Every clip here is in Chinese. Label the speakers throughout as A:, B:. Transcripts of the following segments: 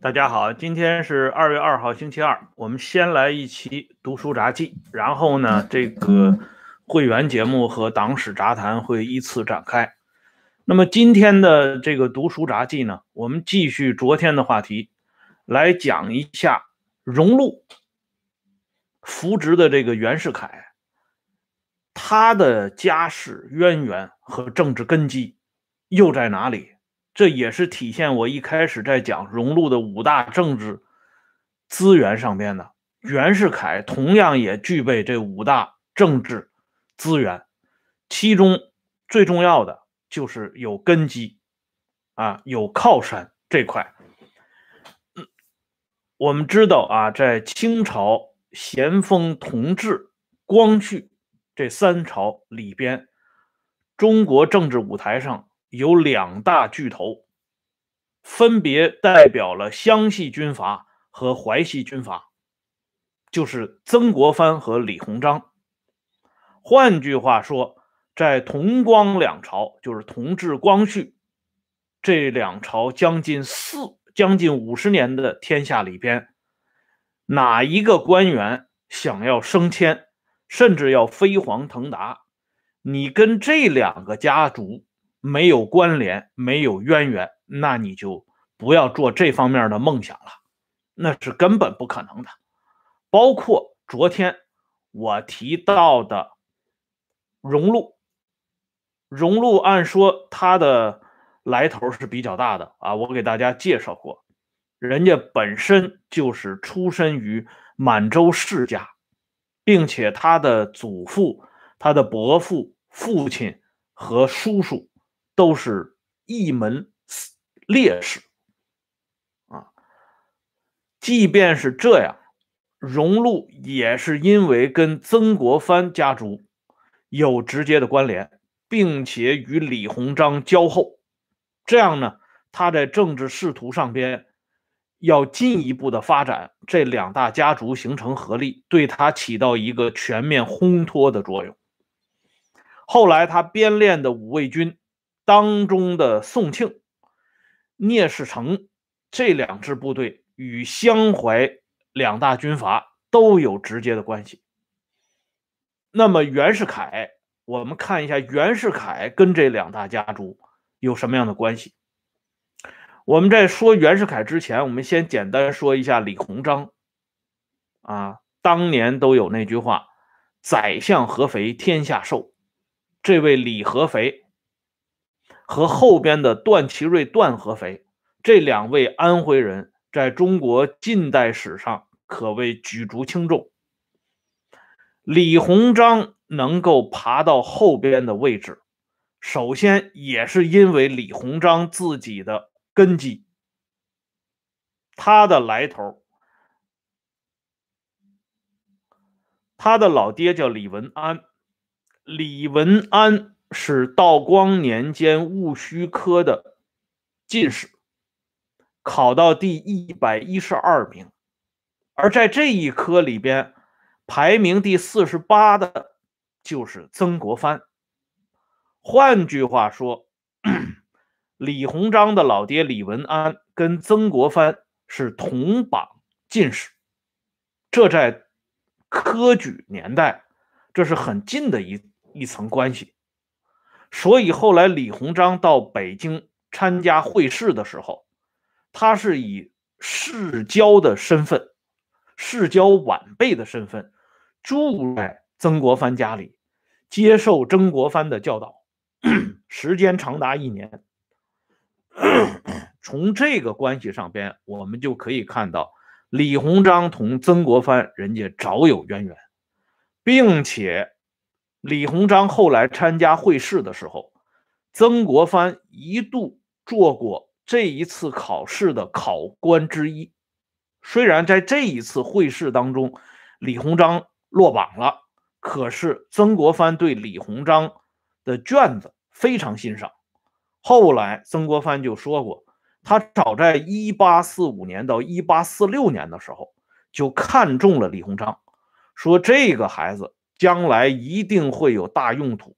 A: 大家好，今天是二月二号，星期二。我们先来一期读书杂记，然后呢，这个会员节目和党史杂谈会依次展开。那么今天的这个读书杂记呢，我们继续昨天的话题，来讲一下荣禄扶植的这个袁世凯，他的家世渊源和政治根基又在哪里？这也是体现我一开始在讲荣禄的五大政治资源上边的。袁世凯同样也具备这五大政治资源，其中最重要的就是有根基啊，有靠山这块。我们知道啊，在清朝咸丰、同治、光绪这三朝里边，中国政治舞台上。有两大巨头，分别代表了湘系军阀和淮系军阀，就是曾国藩和李鸿章。换句话说，在同光两朝，就是同治、光绪这两朝将近四、将近五十年的天下里边，哪一个官员想要升迁，甚至要飞黄腾达，你跟这两个家族。没有关联，没有渊源，那你就不要做这方面的梦想了，那是根本不可能的。包括昨天我提到的荣禄，荣禄按说他的来头是比较大的啊，我给大家介绍过，人家本身就是出身于满洲世家，并且他的祖父、他的伯父、父亲和叔叔。都是一门烈士啊！即便是这样，荣禄也是因为跟曾国藩家族有直接的关联，并且与李鸿章交厚，这样呢，他在政治仕途上边要进一步的发展，这两大家族形成合力，对他起到一个全面烘托的作用。后来他编练的五位军。当中的宋庆、聂士成这两支部队与湘淮两大军阀都有直接的关系。那么袁世凯，我们看一下袁世凯跟这两大家族有什么样的关系？我们在说袁世凯之前，我们先简单说一下李鸿章。啊，当年都有那句话：“宰相合肥，天下瘦。”这位李合肥。和后边的段祺瑞、段合肥这两位安徽人，在中国近代史上可谓举足轻重。李鸿章能够爬到后边的位置，首先也是因为李鸿章自己的根基，他的来头，他的老爹叫李文安，李文安。是道光年间戊戌科的进士，考到第一百一十二名，而在这一科里边，排名第四十八的就是曾国藩。换句话说，李鸿章的老爹李文安跟曾国藩是同榜进士，这在科举年代，这是很近的一一层关系。所以后来李鸿章到北京参加会试的时候，他是以世交的身份、世交晚辈的身份住在曾国藩家里，接受曾国藩的教导，时间长达一年。从这个关系上边，我们就可以看到李鸿章同曾国藩人家早有渊源，并且。李鸿章后来参加会试的时候，曾国藩一度做过这一次考试的考官之一。虽然在这一次会试当中，李鸿章落榜了，可是曾国藩对李鸿章的卷子非常欣赏。后来曾国藩就说过，他早在1845年到1846年的时候就看中了李鸿章，说这个孩子。将来一定会有大用途，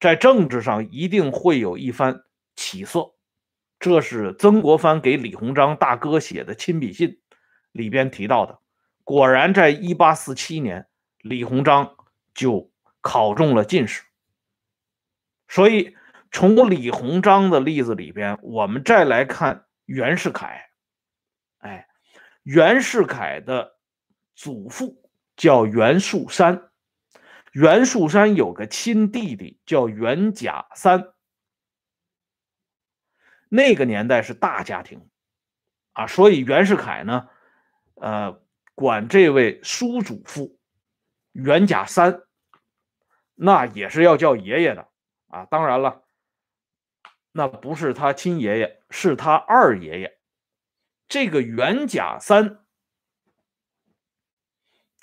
A: 在政治上一定会有一番起色，这是曾国藩给李鸿章大哥写的亲笔信里边提到的。果然，在一八四七年，李鸿章就考中了进士。所以，从李鸿章的例子里边，我们再来看袁世凯。哎，袁世凯的祖父叫袁树山，袁树山有个亲弟弟叫袁甲三。那个年代是大家庭啊，所以袁世凯呢，呃，管这位叔祖父袁甲三，那也是要叫爷爷的啊。当然了，那不是他亲爷爷，是他二爷爷。这个袁甲三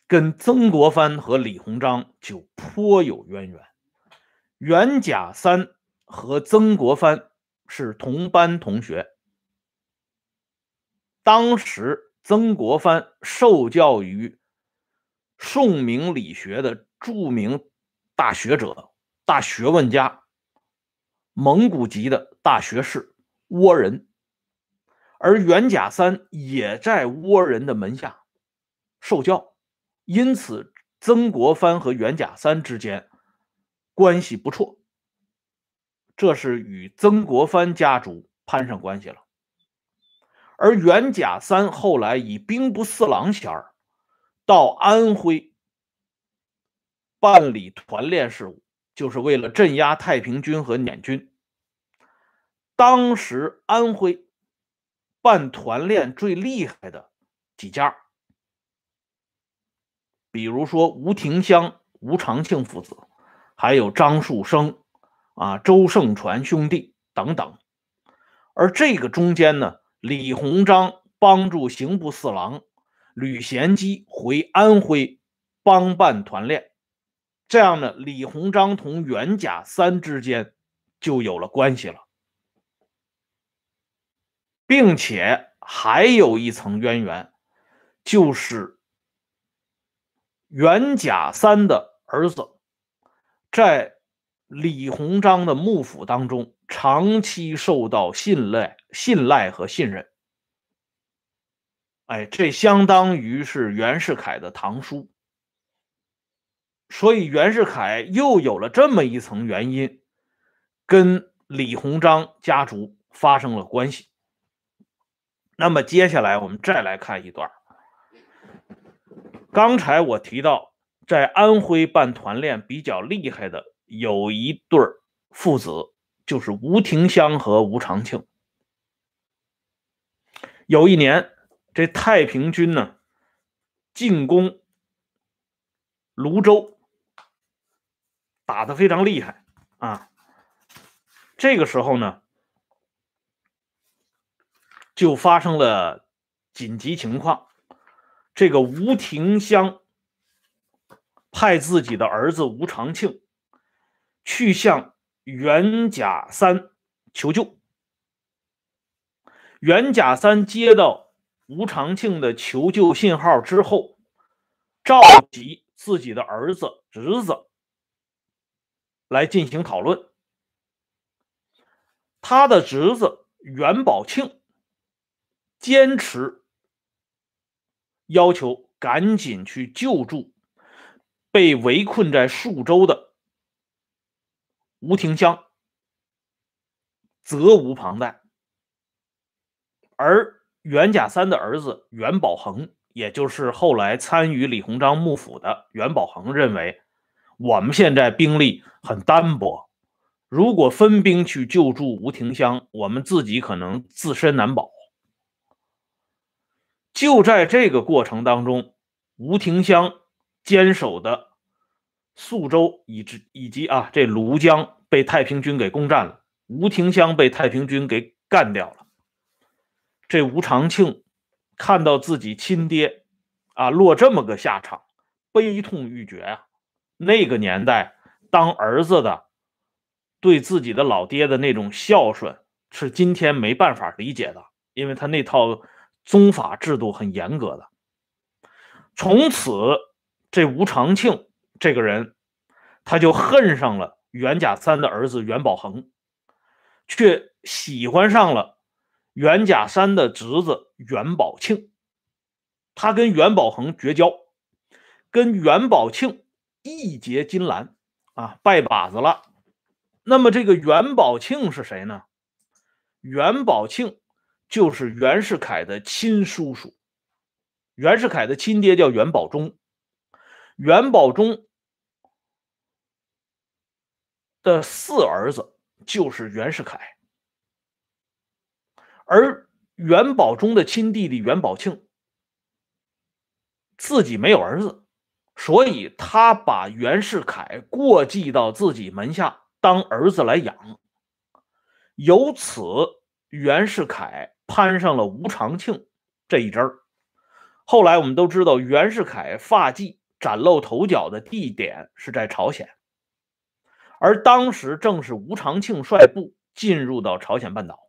A: 跟曾国藩和李鸿章就颇有渊源。袁甲三和曾国藩。是同班同学。当时曾国藩受教于宋明理学的著名大学者、大学问家、蒙古籍的大学士倭人，而袁甲三也在倭人的门下受教，因此曾国藩和袁甲三之间关系不错。这是与曾国藩家族攀上关系了，而袁甲三后来以兵部侍郎衔儿到安徽办理团练事务，就是为了镇压太平军和捻军。当时安徽办团练最厉害的几家，比如说吴廷香、吴长庆父子，还有张树声。啊，周盛传兄弟等等，而这个中间呢，李鸿章帮助刑部侍郎吕贤基回安徽帮办团练，这样呢，李鸿章同袁甲三之间就有了关系了，并且还有一层渊源，就是袁甲三的儿子在。李鸿章的幕府当中，长期受到信赖、信赖和信任。哎，这相当于是袁世凯的堂叔，所以袁世凯又有了这么一层原因，跟李鸿章家族发生了关系。那么接下来我们再来看一段。刚才我提到，在安徽办团练比较厉害的。有一对父子，就是吴廷香和吴长庆。有一年，这太平军呢进攻泸州，打的非常厉害啊。这个时候呢，就发生了紧急情况。这个吴廷香派自己的儿子吴长庆。去向袁甲三求救。袁甲三接到吴长庆的求救信号之后，召集自己的儿子、侄子来进行讨论。他的侄子袁宝庆坚持要求赶紧去救助被围困在数州的。吴廷香责无旁贷，而袁甲三的儿子袁宝恒，也就是后来参与李鸿章幕府的袁宝恒，认为我们现在兵力很单薄，如果分兵去救助吴廷香，我们自己可能自身难保。就在这个过程当中，吴廷香坚守的宿州以及以及啊这庐江。被太平军给攻占了，吴廷香被太平军给干掉了。这吴长庆看到自己亲爹啊落这么个下场，悲痛欲绝啊！那个年代，当儿子的对自己的老爹的那种孝顺，是今天没办法理解的，因为他那套宗法制度很严格的。从此，这吴长庆这个人，他就恨上了。袁甲三的儿子袁宝恒，却喜欢上了袁甲三的侄子袁宝庆，他跟袁宝恒绝交，跟袁宝庆义结金兰啊，拜把子了。那么这个袁宝庆是谁呢？袁宝庆就是袁世凯的亲叔叔，袁世凯的亲爹叫袁宝忠，袁宝忠的四儿子就是袁世凯，而袁宝忠的亲弟弟袁宝庆自己没有儿子，所以他把袁世凯过继到自己门下。当儿子来养，由此袁世凯攀上了吴长庆这一支儿。后来我们都知道，袁世凯发迹崭露头角的地点是在朝鲜，而当时正是吴长庆率部进入到朝鲜半岛。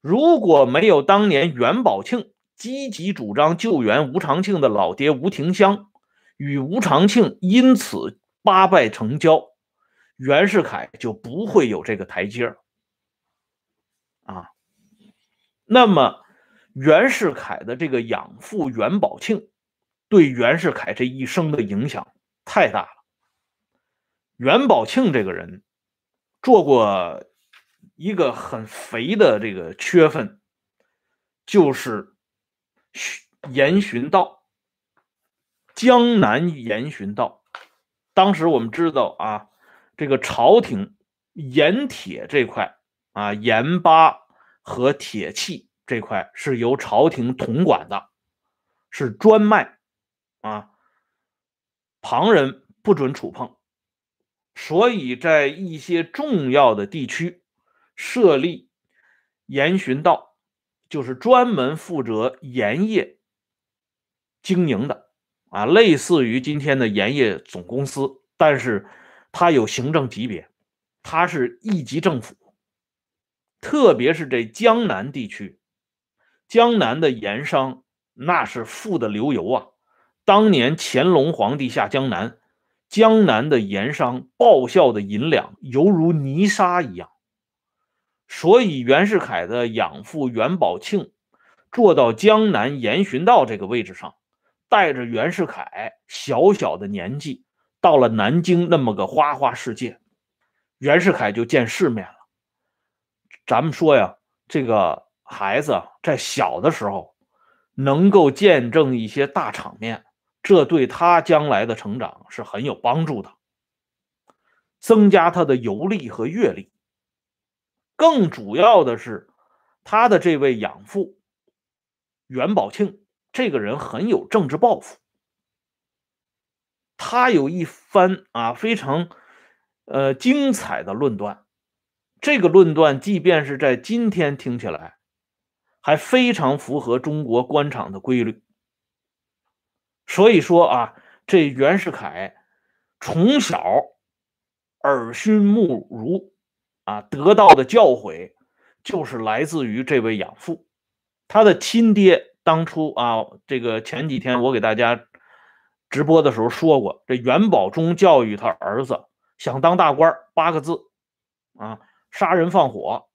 A: 如果没有当年袁宝庆积极主张救援吴长庆的老爹吴廷香，与吴长庆因此八拜成交。袁世凯就不会有这个台阶儿啊。那么，袁世凯的这个养父袁宝庆，对袁世凯这一生的影响太大了。袁宝庆这个人做过一个很肥的这个缺分，就是严巡道，江南严巡道。当时我们知道啊。这个朝廷盐铁这块啊，盐巴和铁器这块是由朝廷统管的，是专卖啊，旁人不准触碰。所以在一些重要的地区设立盐巡道，就是专门负责盐业经营的啊，类似于今天的盐业总公司，但是。它有行政级别，它是一级政府，特别是这江南地区，江南的盐商那是富得流油啊！当年乾隆皇帝下江南，江南的盐商报效的银两犹如泥沙一样，所以袁世凯的养父袁宝庆做到江南盐巡道这个位置上，带着袁世凯小小的年纪。到了南京那么个花花世界，袁世凯就见世面了。咱们说呀，这个孩子在小的时候能够见证一些大场面，这对他将来的成长是很有帮助的，增加他的游历和阅历。更主要的是，他的这位养父袁宝庆这个人很有政治抱负。他有一番啊非常呃精彩的论断，这个论断即便是在今天听起来，还非常符合中国官场的规律。所以说啊，这袁世凯从小耳熏目濡啊，得到的教诲就是来自于这位养父，他的亲爹当初啊，这个前几天我给大家。直播的时候说过，这袁宝忠教育他儿子想当大官八个字啊，杀人放火。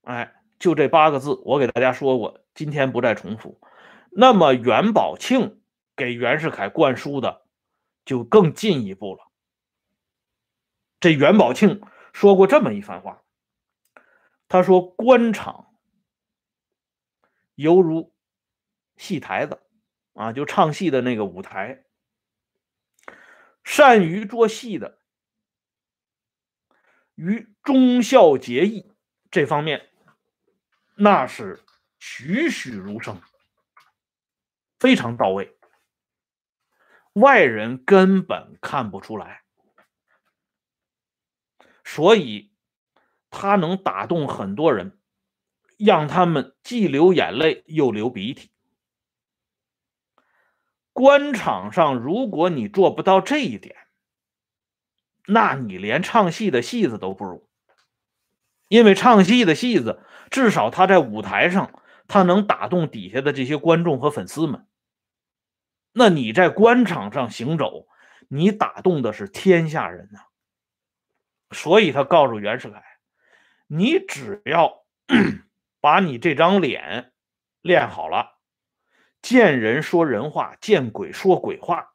A: 哎，就这八个字，我给大家说过，今天不再重复。那么袁宝庆给袁世凯灌输的就更进一步了。这袁宝庆说过这么一番话，他说：“官场犹如戏台子。”啊，就唱戏的那个舞台，善于做戏的，于忠孝节义这方面，那是栩栩如生，非常到位，外人根本看不出来，所以他能打动很多人，让他们既流眼泪又流鼻涕。官场上，如果你做不到这一点，那你连唱戏的戏子都不如。因为唱戏的戏子，至少他在舞台上，他能打动底下的这些观众和粉丝们。那你在官场上行走，你打动的是天下人呐。所以他告诉袁世凯，你只要 把你这张脸练好了，见人说人话，见鬼说鬼话。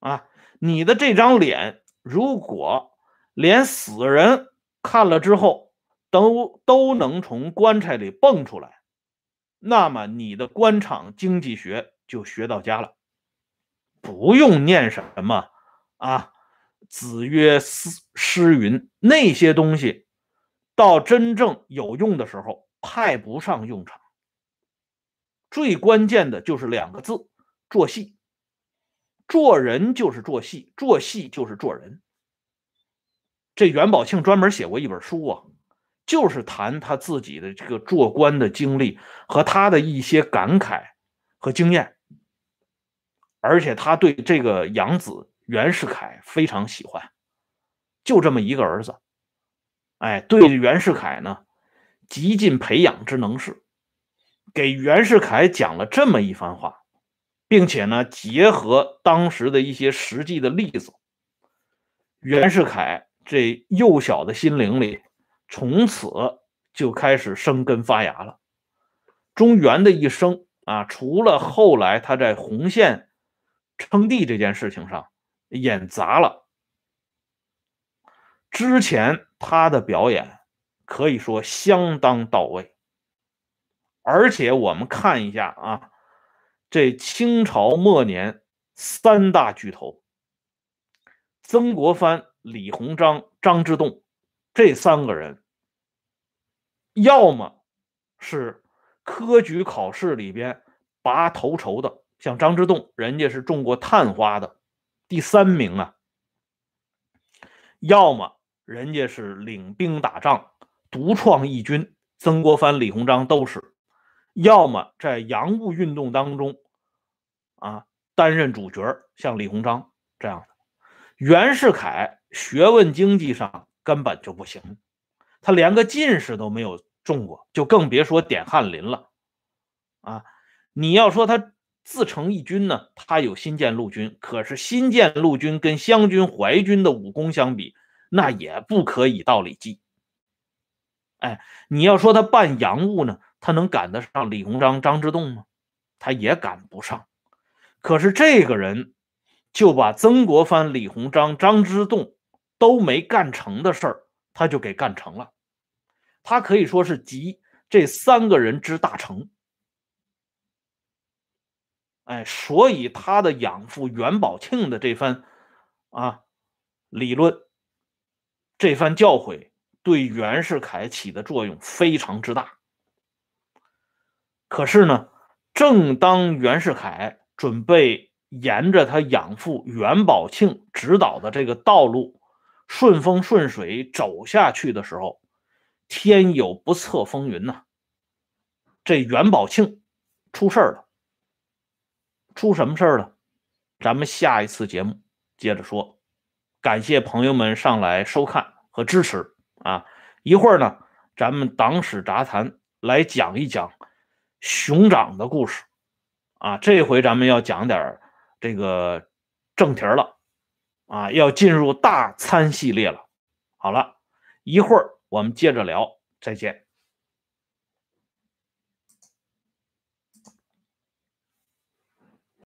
A: 啊，你的这张脸，如果连死人看了之后都都能从棺材里蹦出来，那么你的官场经济学就学到家了，不用念什么啊。子曰：“诗诗云，那些东西到真正有用的时候派不上用场。最关键的就是两个字：做戏。做人就是做戏，做戏就是做人。这袁宝庆专门写过一本书啊，就是谈他自己的这个做官的经历和他的一些感慨和经验，而且他对这个养子。”袁世凯非常喜欢，就这么一个儿子，哎，对袁世凯呢，极尽培养之能事，给袁世凯讲了这么一番话，并且呢，结合当时的一些实际的例子，袁世凯这幼小的心灵里，从此就开始生根发芽了。中原的一生啊，除了后来他在红线称帝这件事情上。演砸了。之前他的表演可以说相当到位，而且我们看一下啊，这清朝末年三大巨头曾国藩、李鸿章、张之洞这三个人，要么是科举考试里边拔头筹的，像张之洞，人家是中过探花的。第三名啊，要么人家是领兵打仗，独创一军，曾国藩、李鸿章都是；要么在洋务运动当中啊担任主角，像李鸿章这样的。袁世凯学问经济上根本就不行，他连个进士都没有中过，就更别说点翰林了。啊，你要说他。自成一军呢，他有新建陆军，可是新建陆军跟湘军、淮军的武功相比，那也不可以道理计。哎，你要说他办洋务呢，他能赶得上李鸿章、张之洞吗？他也赶不上。可是这个人就把曾国藩、李鸿章、张之洞都没干成的事儿，他就给干成了。他可以说是集这三个人之大成。哎，所以他的养父袁宝庆的这番啊理论，这番教诲，对袁世凯起的作用非常之大。可是呢，正当袁世凯准备沿着他养父袁宝庆指导的这个道路顺风顺水走下去的时候，天有不测风云呐！这袁宝庆出事了。出什么事儿了？咱们下一次节目接着说。感谢朋友们上来收看和支持啊！一会儿呢，咱们党史杂谈来讲一讲熊掌的故事啊。这回咱们要讲点这个正题了啊，要进入大餐系列了。好了，一会儿我们接着聊，再见。